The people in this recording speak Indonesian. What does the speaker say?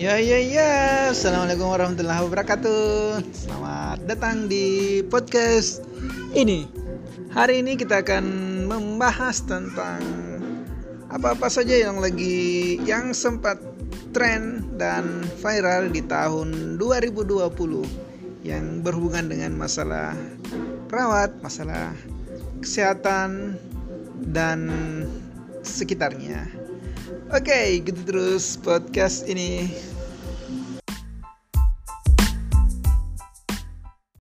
Ya ya ya, assalamualaikum warahmatullahi wabarakatuh. Selamat datang di podcast ini. Hari ini kita akan membahas tentang apa-apa saja yang lagi yang sempat tren dan viral di tahun 2020 yang berhubungan dengan masalah perawat, masalah kesehatan dan sekitarnya. Oke, okay, gitu terus podcast ini.